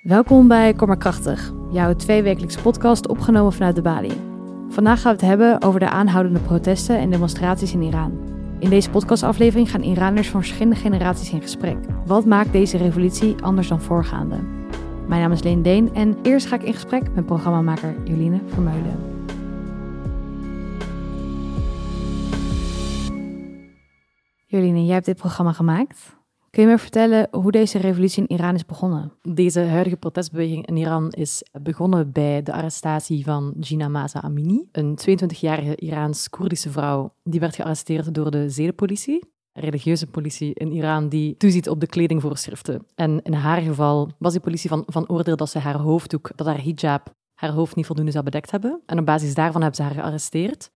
Welkom bij Kom Krachtig, jouw tweewekelijkse podcast opgenomen vanuit de Bali. Vandaag gaan we het hebben over de aanhoudende protesten en demonstraties in Iran. In deze podcastaflevering gaan Iraners van verschillende generaties in gesprek. Wat maakt deze revolutie anders dan voorgaande? Mijn naam is Leen Deen en eerst ga ik in gesprek met programmamaker Joline Vermeulen. Joline, jij hebt dit programma gemaakt. Kun je me vertellen hoe deze revolutie in Iran is begonnen? Deze huidige protestbeweging in Iran is begonnen bij de arrestatie van Gina Masa Amini, een 22-jarige Iraans-Koerdische vrouw die werd gearresteerd door de zedenpolitie religieuze politie in Iran die toeziet op de kledingvoorschriften. En in haar geval was die politie van, van oordeel dat ze haar hoofddoek, dat haar hijab, haar hoofd niet voldoende zou bedekt hebben. En op basis daarvan hebben ze haar gearresteerd.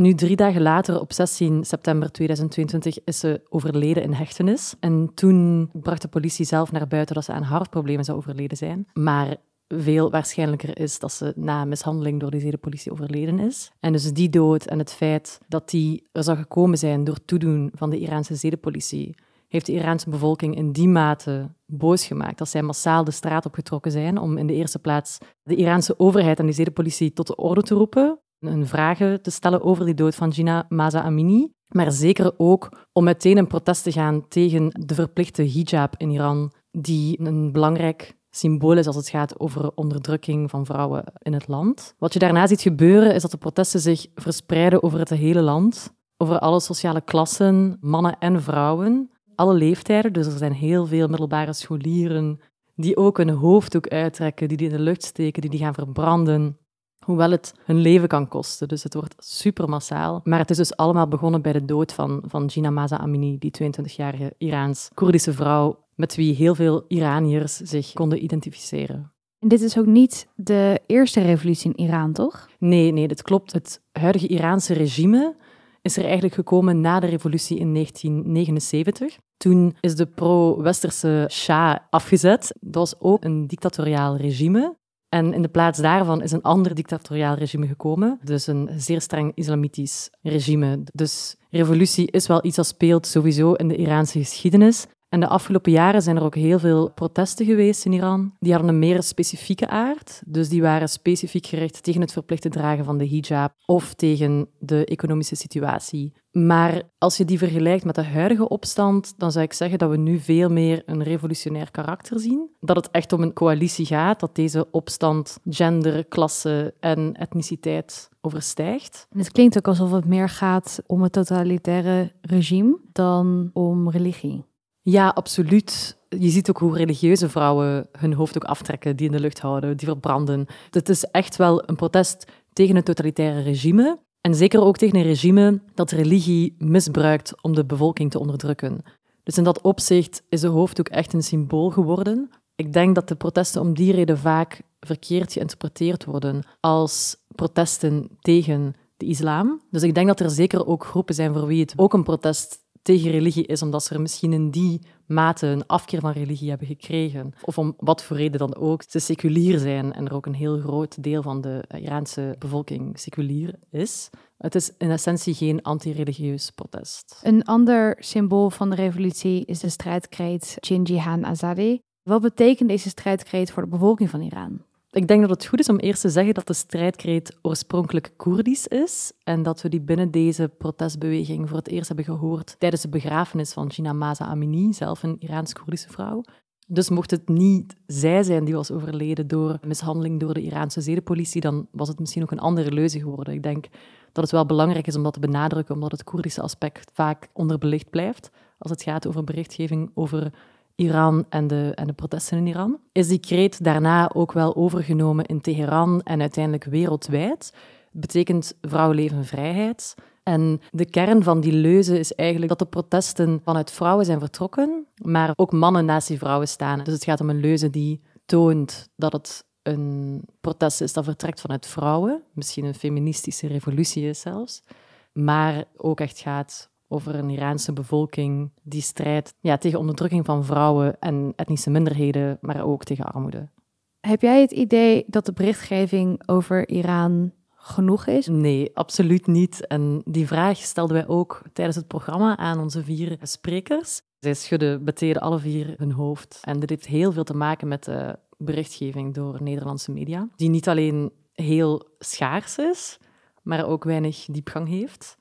Nu, drie dagen later, op 16 september 2022, is ze overleden in hechtenis. En toen bracht de politie zelf naar buiten dat ze aan hartproblemen zou overleden zijn. Maar veel waarschijnlijker is dat ze na mishandeling door de zedenpolitie overleden is. En dus die dood en het feit dat die er zou gekomen zijn door toedoen van de Iraanse zedenpolitie, heeft de Iraanse bevolking in die mate boos gemaakt dat zij massaal de straat opgetrokken zijn om in de eerste plaats de Iraanse overheid en de zedenpolitie tot de orde te roepen, hun vragen te stellen over die dood van Gina Masa Amini, maar zeker ook om meteen een protest te gaan tegen de verplichte hijab in Iran, die een belangrijk symbool is als het gaat over onderdrukking van vrouwen in het land. Wat je daarna ziet gebeuren, is dat de protesten zich verspreiden over het hele land, over alle sociale klassen, mannen en vrouwen, alle leeftijden. Dus er zijn heel veel middelbare scholieren die ook een hoofddoek uittrekken, die die in de lucht steken, die die gaan verbranden, hoewel het hun leven kan kosten. Dus het wordt super massaal. Maar het is dus allemaal begonnen bij de dood van, van Gina Masa Amini, die 22-jarige Iraans-Koerdische vrouw met wie heel veel Iraniërs zich konden identificeren. En dit is ook niet de eerste revolutie in Iran, toch? Nee, nee, dat klopt. Het huidige Iraanse regime is er eigenlijk gekomen na de revolutie in 1979. Toen is de pro-westerse Shah afgezet. Dat was ook een dictatoriaal regime. En in de plaats daarvan is een ander dictatoriaal regime gekomen. Dus een zeer streng islamitisch regime. Dus revolutie is wel iets dat speelt sowieso in de Iraanse geschiedenis. En de afgelopen jaren zijn er ook heel veel protesten geweest in Iran. Die hadden een meer specifieke aard. Dus die waren specifiek gericht tegen het verplichte dragen van de hijab of tegen de economische situatie. Maar als je die vergelijkt met de huidige opstand, dan zou ik zeggen dat we nu veel meer een revolutionair karakter zien. Dat het echt om een coalitie gaat, dat deze opstand gender, klasse en etniciteit overstijgt. Het klinkt ook alsof het meer gaat om het totalitaire regime dan om religie. Ja, absoluut. Je ziet ook hoe religieuze vrouwen hun hoofd ook aftrekken, die in de lucht houden, die verbranden. Het is echt wel een protest tegen het totalitaire regime. En zeker ook tegen een regime dat religie misbruikt om de bevolking te onderdrukken. Dus in dat opzicht is de hoofddoek echt een symbool geworden. Ik denk dat de protesten om die reden vaak verkeerd geïnterpreteerd worden als protesten tegen de islam. Dus ik denk dat er zeker ook groepen zijn voor wie het ook een protest tegen religie is, omdat ze er misschien in die mate een afkeer van religie hebben gekregen. Of om wat voor reden dan ook, ze seculier zijn en er ook een heel groot deel van de Iraanse bevolking seculier is. Het is in essentie geen anti-religieus protest. Een ander symbool van de revolutie is de strijdkreet Jinjihan Azadi. Wat betekent deze strijdkreet voor de bevolking van Iran? Ik denk dat het goed is om eerst te zeggen dat de strijdkreet oorspronkelijk Koerdisch is en dat we die binnen deze protestbeweging voor het eerst hebben gehoord tijdens de begrafenis van Gina Masa Amini, zelf een Iraans-Koerdische vrouw. Dus mocht het niet zij zijn die was overleden door mishandeling door de Iraanse zedenpolitie, dan was het misschien ook een andere leuze geworden. Ik denk dat het wel belangrijk is om dat te benadrukken, omdat het Koerdische aspect vaak onderbelicht blijft als het gaat over berichtgeving over Iran en de, en de protesten in Iran, is die kreet daarna ook wel overgenomen in Teheran en uiteindelijk wereldwijd. Betekent vrouwenleven vrijheid. En de kern van die leuze is eigenlijk dat de protesten vanuit vrouwen zijn vertrokken, maar ook mannen naast die vrouwen staan. Dus het gaat om een leuze die toont dat het een protest is dat vertrekt vanuit vrouwen, misschien een feministische revolutie is zelfs, maar ook echt gaat over een Iraanse bevolking die strijdt ja, tegen onderdrukking van vrouwen en etnische minderheden, maar ook tegen armoede. Heb jij het idee dat de berichtgeving over Iran genoeg is? Nee, absoluut niet. En die vraag stelden wij ook tijdens het programma aan onze vier sprekers. Zij schudden beteden alle vier hun hoofd. En dit heeft heel veel te maken met de berichtgeving door Nederlandse media, die niet alleen heel schaars is, maar ook weinig diepgang heeft.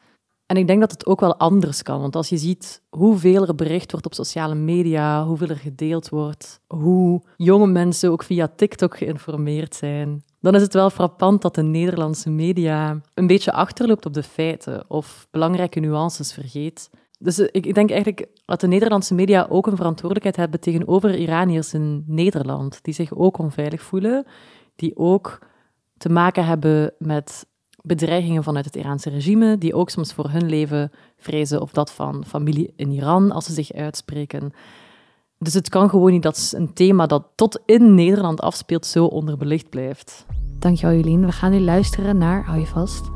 En ik denk dat het ook wel anders kan, want als je ziet hoeveel er bericht wordt op sociale media, hoeveel er gedeeld wordt, hoe jonge mensen ook via TikTok geïnformeerd zijn, dan is het wel frappant dat de Nederlandse media een beetje achterloopt op de feiten of belangrijke nuances vergeet. Dus ik, ik denk eigenlijk dat de Nederlandse media ook een verantwoordelijkheid hebben tegenover Iraniërs in Nederland, die zich ook onveilig voelen, die ook te maken hebben met bedreigingen vanuit het Iraanse regime, die ook soms voor hun leven vrezen of dat van familie in Iran als ze zich uitspreken. Dus het kan gewoon niet dat een thema dat tot in Nederland afspeelt zo onderbelicht blijft. Dankjewel Jolien. We gaan nu luisteren naar, hou je vast,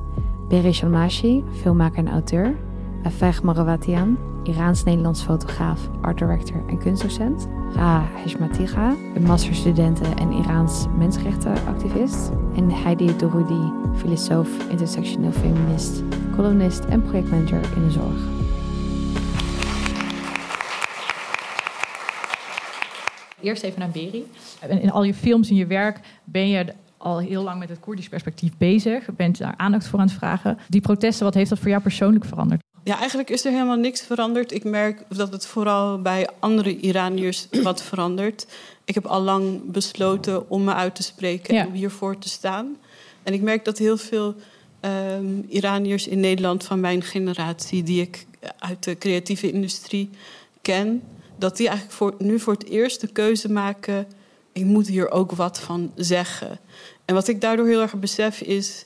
Beri Shalmashi, filmmaker en auteur, Afeg Marawatian, Iraans-Nederlands fotograaf, art director en kunstdocent, Ra Heshmatiga, een masterstudente en Iraans mensenrechtenactivist, en Heidi Doroudi, filosoof, intersectioneel feminist, columnist en projectmanager in de zorg. Eerst even naar Beri. In al je films en je werk ben je al heel lang met het Koerdisch perspectief bezig. Bent daar aandacht voor aan het vragen. Die protesten, wat heeft dat voor jou persoonlijk veranderd? Ja, eigenlijk is er helemaal niks veranderd. Ik merk dat het vooral bij andere Iraniërs wat verandert. Ik heb al lang besloten om me uit te spreken en om hiervoor te staan. En ik merk dat heel veel um, Iraniërs in Nederland van mijn generatie, die ik uit de creatieve industrie ken, dat die eigenlijk voor, nu voor het eerst de keuze maken: ik moet hier ook wat van zeggen. En wat ik daardoor heel erg besef is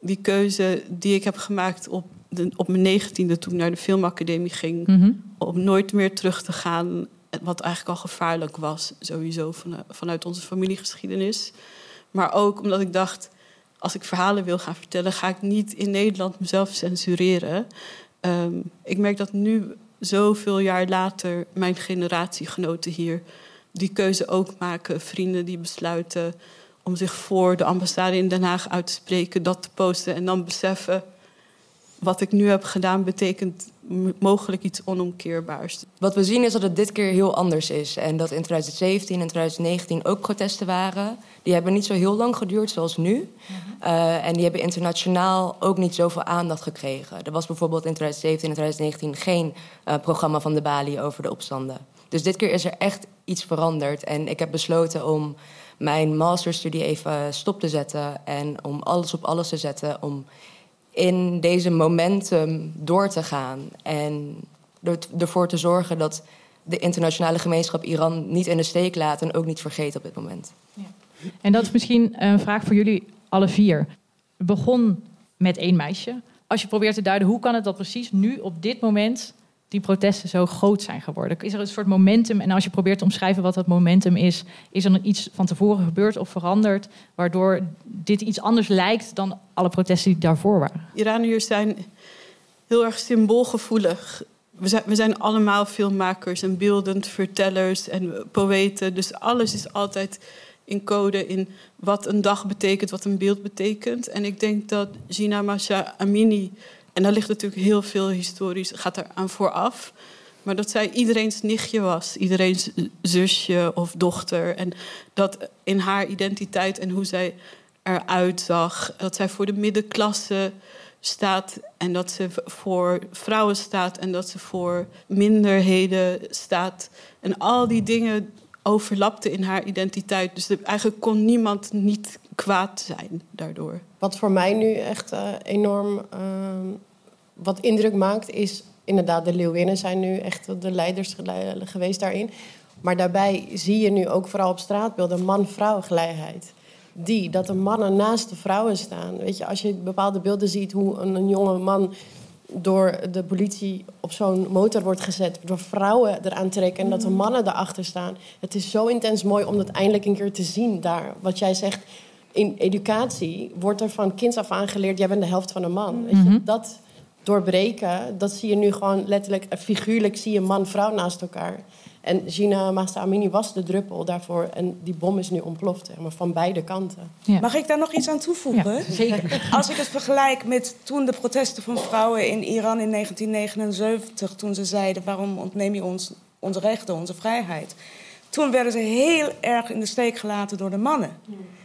die keuze die ik heb gemaakt op, de, op mijn negentiende toen ik naar de filmacademie ging, mm om nooit meer terug te gaan, wat eigenlijk al gevaarlijk was, sowieso van, vanuit onze familiegeschiedenis. Maar ook omdat ik dacht, als ik verhalen wil gaan vertellen, ga ik niet in Nederland mezelf censureren. Um, ik merk dat nu, zoveel jaar later, mijn generatiegenoten hier die keuze ook maken. Vrienden die besluiten om zich voor de ambassade in Den Haag uit te spreken, dat te posten en dan beseffen wat ik nu heb gedaan betekent mogelijk iets onomkeerbaars. Wat we zien is dat het dit keer heel anders is. En dat in 2017 en 2019 ook protesten waren. Die hebben niet zo heel lang geduurd zoals nu. Mhm. Eh, en die hebben internationaal ook niet zoveel aandacht gekregen. Er was bijvoorbeeld in 2017 en 2019 geen uh, programma van de Bali over de opstanden. Dus dit keer is er echt iets veranderd. En ik heb besloten om mijn masterstudie even stop te zetten. En om alles op alles te zetten. Om in deze momentum door te gaan. En ervoor te zorgen dat de internationale gemeenschap Iran niet in de steek laat en ook niet vergeet op dit moment. Ja. En dat is misschien een vraag voor jullie alle vier. Het begon met één meisje. Als je probeert te duiden hoe kan het dat precies nu op dit moment die protesten zo groot zijn geworden? Is er een soort momentum? En als je probeert te omschrijven wat dat momentum is, is er iets van tevoren gebeurd of veranderd, waardoor dit iets anders lijkt dan alle protesten die daarvoor waren? Iraniërs zijn heel erg symboolgevoelig. We zijn, we zijn allemaal filmmakers en beeldend vertellers en poëten. Dus alles is altijd in code in wat een dag betekent, wat een beeld betekent. En ik denk dat Gina Masha Amini en daar ligt natuurlijk heel veel historisch, gaat er aan vooraf. Maar dat zij iedereen's nichtje was, iedereen's zusje of dochter. En dat in haar identiteit en hoe zij eruit zag, dat zij voor de middenklasse staat en dat ze voor vrouwen staat en dat ze voor minderheden staat. En al die dingen overlapten in haar identiteit. Dus eigenlijk kon niemand niet kwaad zijn daardoor. Wat voor mij nu echt uh, enorm uh, wat indruk maakt, is inderdaad de Leeuwinnen zijn nu echt de leiders geweest daarin. Maar daarbij zie je nu ook vooral op straatbeelden man-vrouw gelijkheid. Die, dat de mannen naast de vrouwen staan. Weet je, als je bepaalde beelden ziet hoe een, een jonge man door de politie op zo'n motor wordt gezet, door vrouwen eraan trekken en dat de mannen erachter staan. Het is zo intens mooi om dat eindelijk een keer te zien daar. Wat jij zegt, in educatie wordt er van kinds af aangeleerd: jij bent de helft van een man. Weet je? Mhm. Dat doorbreken, dat zie je nu gewoon letterlijk, figuurlijk zie je man-vrouw naast elkaar. En Gina Masta Amini was de druppel daarvoor. En die bom is nu ontploft, maar van beide kanten. Mag ik daar nog iets aan toevoegen? Ja, zeker. Als ik het vergelijk met toen de protesten van vrouwen in Iran in 1979... toen ze zeiden, waarom ontneem je ons onze rechten, onze vrijheid toen werden ze heel erg in de steek gelaten door de mannen.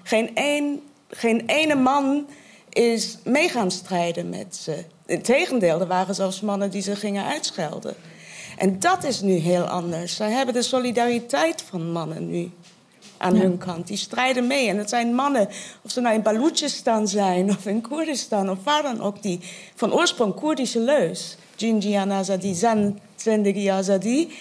Geen, een, geen ene man is mee gaan strijden met ze. Integendeel, er waren zelfs mannen die ze gingen uitschelden. En dat is nu heel anders. Zij hebben de solidariteit van mannen nu aan hun kant. Die strijden mee. En het zijn mannen, of ze nou in Balochistan zijn of in Koerdistan of waar dan ook, die van oorsprong Koerdische leus. Jinjian Azadi, Zan Zendegi Azadi.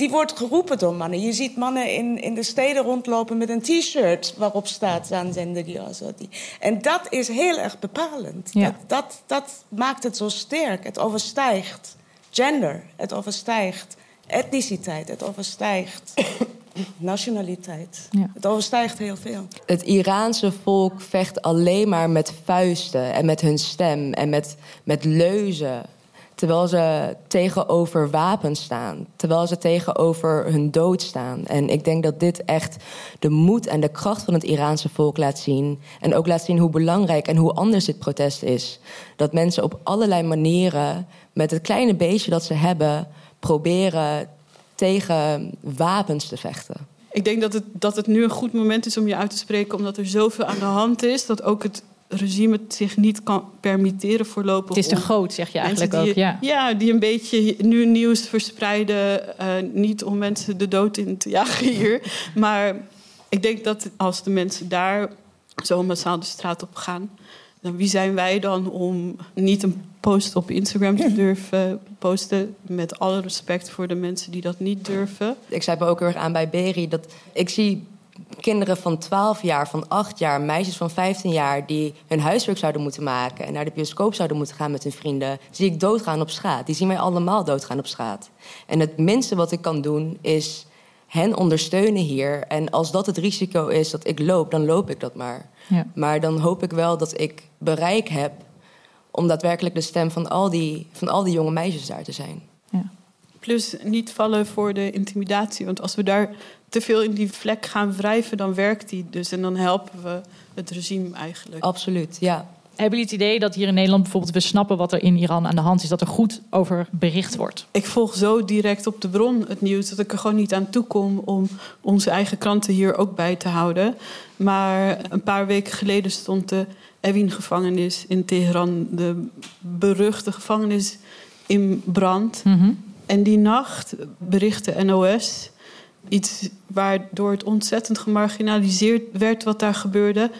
Die wordt geroepen door mannen. Je ziet mannen in, in de steden rondlopen met een t-shirt waarop staat Azadi. En dat is heel erg bepalend. Dat, dat, dat maakt het zo sterk. Het overstijgt gender, het overstijgt etniciteit, het overstijgt nationaliteit. Het overstijgt heel veel. Het Iraanse volk vecht alleen maar met vuisten en met hun stem en met, met leuzen. Terwijl ze tegenover wapens staan. Terwijl ze tegenover hun dood staan. En ik denk dat dit echt de moed en de kracht van het Iraanse volk laat zien. En ook laat zien hoe belangrijk en hoe anders dit protest is. Dat mensen op allerlei manieren, met het kleine beetje dat ze hebben, proberen tegen wapens te vechten. Ik denk dat het, dat het nu een goed moment is om je uit te spreken, omdat er zoveel aan de hand is. Dat ook het regime het zich niet kan permitteren voorlopig. Het is te groot, zeg je eigenlijk die, ook. Ja. ja, die een beetje nu nieuws verspreiden. Uh, niet om mensen de dood in te jagen hier. maar ik denk dat als de mensen daar zo massaal de straat op gaan. Dan wie zijn wij dan om niet een post op Instagram te durven posten. Met alle respect voor de mensen die dat niet durven. Ik zei me ook heel erg aan bij Berry dat ik zie kinderen van 12 jaar, van 8 jaar, meisjes van 15 jaar die hun huiswerk zouden moeten maken en naar de bioscoop zouden moeten gaan met hun vrienden, zie ik doodgaan op straat. Die zien mij allemaal doodgaan op straat. En het minste wat ik kan doen is hen ondersteunen hier. En als dat het risico is dat ik loop, dan loop ik dat maar. Ja. Maar dan hoop ik wel dat ik bereik heb om daadwerkelijk de stem van al die, van al die jonge meisjes daar te zijn. Ja. Plus niet vallen voor de intimidatie. Want als we daar te veel in die vlek gaan wrijven, dan werkt die dus. En dan helpen we het regime eigenlijk. Absoluut, ja. Hebben jullie het idee dat hier in Nederland bijvoorbeeld we snappen wat er in Iran aan de hand is, dat er goed over bericht wordt? Ik volg zo direct op de bron het nieuws dat ik er gewoon niet aan toe kom om onze eigen kranten hier ook bij te houden. Maar een paar weken geleden stond de Evin-gevangenis in Teheran, de beruchte gevangenis, in brand. Mhm. En die nacht berichtte NOS iets waardoor het ontzettend gemarginaliseerd werd wat daar gebeurde.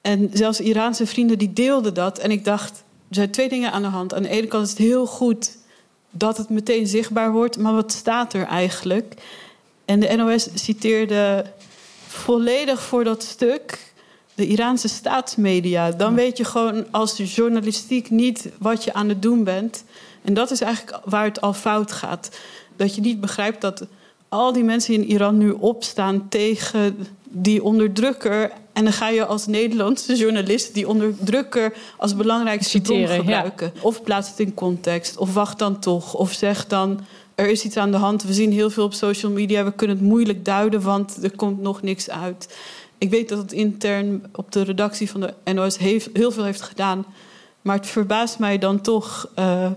En zelfs Iraanse vrienden die deelden dat. En ik dacht, er zijn twee dingen aan de hand. Aan de ene kant is het heel goed dat het meteen zichtbaar wordt, maar wat staat er eigenlijk? En de NOS citeerde volledig voor dat stuk de Iraanse staatsmedia. Dan weet je gewoon als journalistiek niet wat je aan het doen bent. En dat is eigenlijk waar het al fout gaat. Dat je niet begrijpt dat al die mensen in Iran nu opstaan tegen die onderdrukker. En dan ga je als Nederlandse journalist die onderdrukker als belangrijkste Citeren, bron gebruiken. Of plaats het in context. Of wacht dan toch. Of zeg dan. Er is iets aan de hand. We zien heel veel op social media. We kunnen het moeilijk duiden, want er komt nog niks uit. Ik weet dat het intern op de redactie van de NOS heel veel heeft gedaan. Maar het verbaast mij dan toch uh,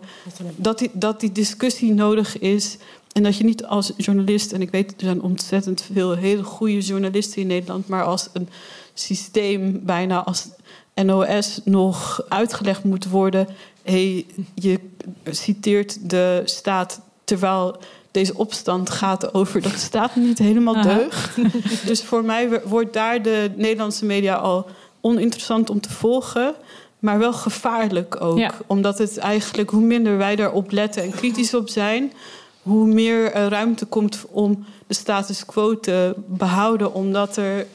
dat, die, dat die discussie nodig is. En dat je niet als journalist, en ik weet er zijn ontzettend veel hele goede journalisten in Nederland, maar als een systeem bijna als NOS nog uitgelegd moet worden. Hey, je citeert de staat terwijl deze opstand gaat over dat de staat niet helemaal deugt. dus voor mij wordt daar de Nederlandse media al oninteressant om te volgen. Maar wel gevaarlijk ook. Omdat het eigenlijk, hoe minder wij daarop letten en kritisch op zijn, hoe meer ruimte komt om de status quo te behouden. Omdat er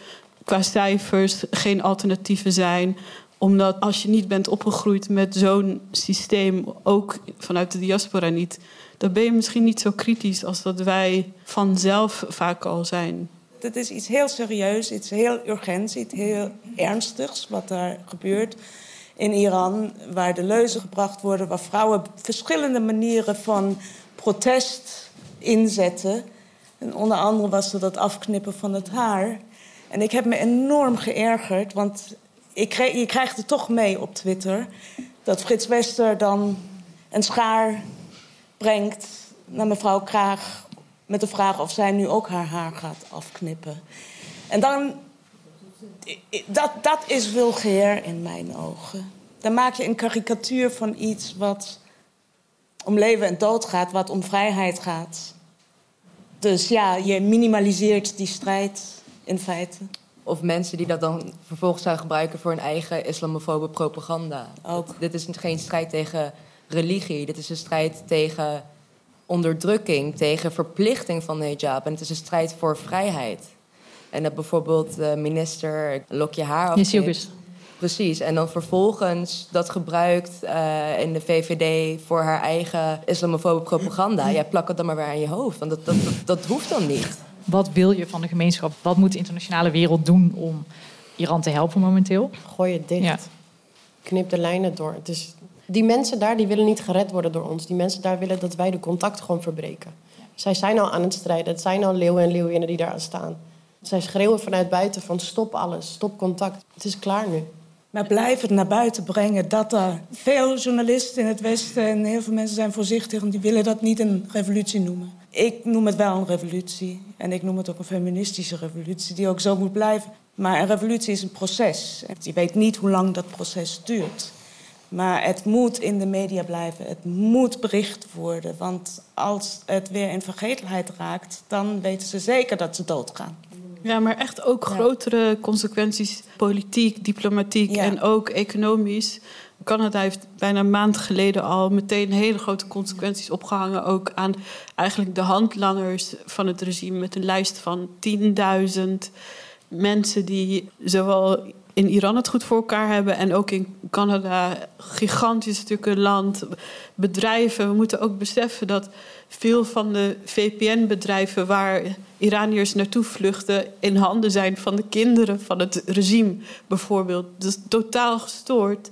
qua cijfers geen alternatieven zijn. Omdat als je niet bent opgegroeid met zo'n systeem, ook vanuit de diaspora niet, dan ben je misschien niet zo kritisch als dat wij vanzelf vaak al zijn. Het is iets heel serieus, iets heel urgents, iets heel ernstigs wat daar gebeurt in Iran, waar de leuzen gebracht worden, waar vrouwen verschillende manieren van protest inzetten. En onder andere was er dat afknippen van het haar. En ik heb me enorm geërgerd, want ik kreeg, je krijgt het toch mee op Twitter. Dat Frits Wester dan een schaar brengt naar mevrouw Kraag Met de vraag of zij nu ook haar haar gaat afknippen. En dan. Dat, dat is vulgair in mijn ogen. Dan maak je een karikatuur van iets wat om leven en dood gaat, wat om vrijheid gaat. Dus ja, je minimaliseert die strijd in feite. Of mensen die dat dan vervolgens zouden gebruiken voor hun eigen islamofobe propaganda. Ook. Dit is geen strijd tegen religie, dit is een strijd tegen onderdrukking, tegen verplichting van de hijab. En het is een strijd voor vrijheid. En dat bijvoorbeeld de minister lok je haar af. Precies, en dan vervolgens dat gebruikt uh, in de VVD voor haar eigen islamofobe propaganda. Ja, plak het dan maar weer aan je hoofd, want dat, dat, dat, dat hoeft dan niet. Wat wil je van de gemeenschap? Wat moet de internationale wereld doen om Iran te helpen momenteel? Gooi het dicht. Ja. Knip de lijnen door. Dus die mensen daar die willen niet gered worden door ons. Die mensen daar willen dat wij de contact gewoon verbreken. Zij zijn al aan het strijden. Het zijn al leeuwen en leeuwinnen die daar aan staan. Zij schreeuwen vanuit buiten van stop alles, stop contact. Het is klaar nu. Maar blijf het naar buiten brengen dat er veel journalisten in het Westen en heel veel mensen zijn voorzichtig en die willen dat niet een revolutie noemen. Ik noem het wel een revolutie en ik noem het ook een feministische revolutie die ook zo moet blijven. Maar een revolutie is een proces. Je weet niet hoe lang dat proces duurt. Maar het moet in de media blijven. Het moet bericht worden. Want als het weer in vergetelheid raakt, dan weten ze zeker dat ze doodgaan. Ja, maar echt ook grotere consequenties, politiek, diplomatiek en ook economisch. Canada heeft bijna een maand geleden al meteen hele grote consequenties opgehangen. Ook aan eigenlijk de handlangers van het regime. Met een lijst van 10.000 mensen die zowel in Iran het goed voor elkaar hebben en ook in Canada gigantische stukken land, bedrijven. We moeten ook beseffen dat veel van de VPN-bedrijven waar Iraniërs naartoe vluchten in handen zijn van de kinderen van het regime, bijvoorbeeld. Dus totaal gestoord.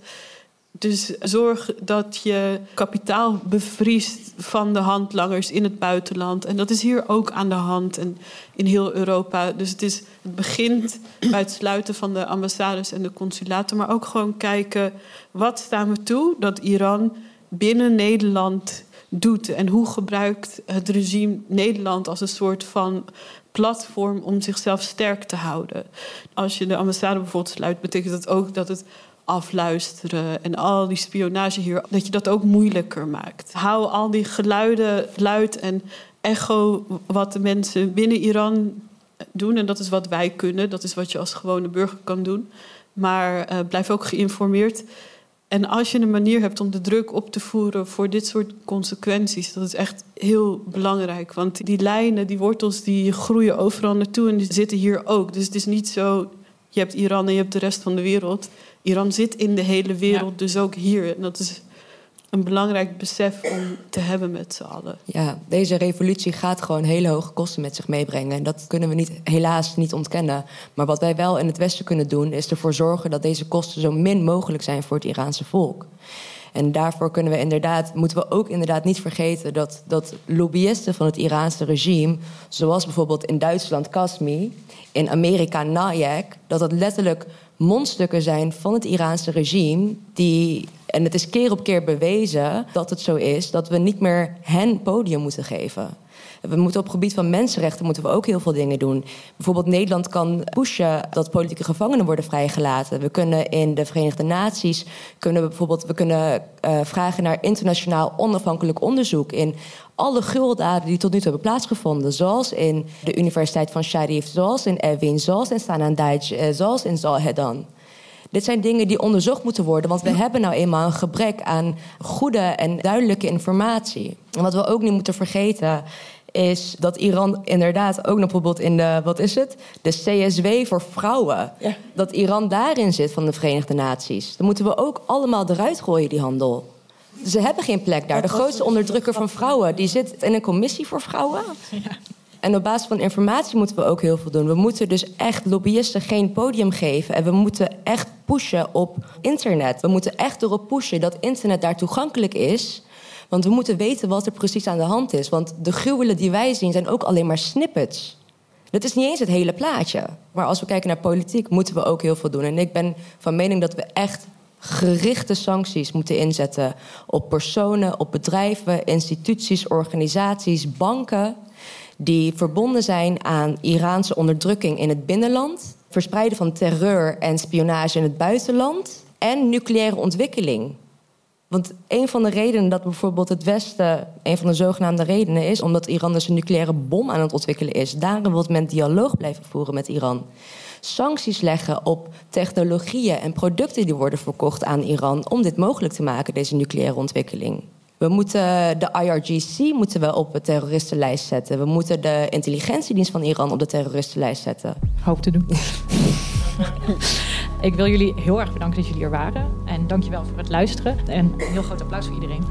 Dus zorg dat je kapitaal bevriest van de handlangers in het buitenland. En dat is hier ook aan de hand en in heel Europa. Dus het, is, het begint bij het sluiten van de ambassades en de consulaten. Maar ook gewoon kijken, wat staan we toe dat Iran binnen Nederland doet? En hoe gebruikt het regime Nederland als een soort van platform om zichzelf sterk te houden? Als je de ambassade bijvoorbeeld sluit, betekent dat ook dat het afluisteren en al die spionage hier, dat je dat ook moeilijker maakt. Hou al die geluiden luid en echo wat de mensen binnen Iran doen. En dat is wat wij kunnen, dat is wat je als gewone burger kan doen. Maar uh, blijf ook geïnformeerd. En als je een manier hebt om de druk op te voeren voor dit soort consequenties, dat is echt heel belangrijk. Want die lijnen, die wortels, die groeien overal naartoe en die zitten hier ook. Dus het is niet zo, je hebt Iran en je hebt de rest van de wereld. Iran zit in de hele wereld, dus ook hier. En dat is een belangrijk besef om te hebben met z'n allen. Ja, deze revolutie gaat gewoon hele hoge kosten met zich meebrengen. En dat kunnen we niet, helaas niet ontkennen. Maar wat wij wel in het Westen kunnen doen, is ervoor zorgen dat deze kosten zo min mogelijk zijn voor het Iraanse volk. En daarvoor kunnen we inderdaad, moeten we ook inderdaad niet vergeten dat, dat lobbyisten van het Iraanse regime, zoals bijvoorbeeld in Duitsland Kasmi, in Amerika Nayek, dat dat letterlijk mondstukken zijn van het Iraanse regime. Die, en het is keer op keer bewezen dat het zo is, dat we niet meer hen podium moeten geven. We moeten op het gebied van mensenrechten moeten we ook heel veel dingen doen. Bijvoorbeeld Nederland kan pushen dat politieke gevangenen worden vrijgelaten. We kunnen in de Verenigde Naties kunnen bijvoorbeeld we kunnen, uh, vragen naar internationaal onafhankelijk onderzoek in alle gruweldaden die tot nu toe hebben plaatsgevonden. Zoals in de Universiteit van Sharif, zoals in Evin, zoals in Sanandaj, eh, zoals in Zalhedan. Dit zijn dingen die onderzocht moeten worden, want we hebben nou eenmaal een gebrek aan goede en duidelijke informatie. En wat we ook niet moeten vergeten is dat Iran inderdaad ook nog bijvoorbeeld in de, wat is het? De CSW voor vrouwen. Dat Iran daarin zit van de Verenigde Naties. Dan moeten we ook allemaal eruit gooien, die handel. Ze hebben geen plek daar. De grootste onderdrukker van vrouwen, die zit in een commissie voor vrouwen. En op basis van informatie moeten we ook heel veel doen. We moeten dus echt lobbyisten geen podium geven. En we moeten echt pushen op internet. We moeten echt erop pushen dat internet daar toegankelijk is. Want we moeten weten wat er precies aan de hand is. Want de gruwelen die wij zien zijn ook alleen maar snippets. Dat is niet eens het hele plaatje. Maar als we kijken naar politiek, moeten we ook heel veel doen. En ik ben van mening dat we echt gerichte sancties moeten inzetten op personen, op bedrijven, instituties, organisaties, banken die verbonden zijn aan Iraanse onderdrukking in het binnenland, verspreiden van terreur en spionage in het buitenland en nucleaire ontwikkeling. Want een van de redenen dat bijvoorbeeld het Westen, een van de zogenaamde redenen is, omdat Iran dus een nucleaire bom aan het ontwikkelen is. Daarom wil men dialoog blijven voeren met Iran. Sancties leggen op technologieën en producten die worden verkocht aan Iran om dit mogelijk te maken, deze nucleaire ontwikkeling. We moeten de IRGC moeten we op de terroristenlijst zetten. We moeten de intelligentiedienst van Iran op de terroristenlijst zetten. Hoop te doen. Ik wil jullie heel erg bedanken dat jullie er waren. En dankjewel voor het luisteren. En een heel groot applaus voor iedereen.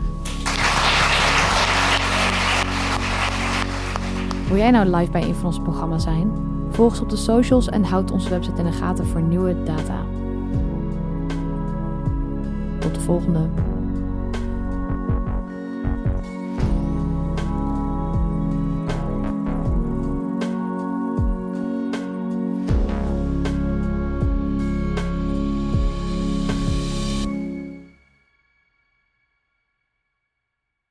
Wil jij nou live bij een van onze programma's zijn? Volg ons op de socials en houd onze website in de gaten voor nieuwe data. Tot de volgende.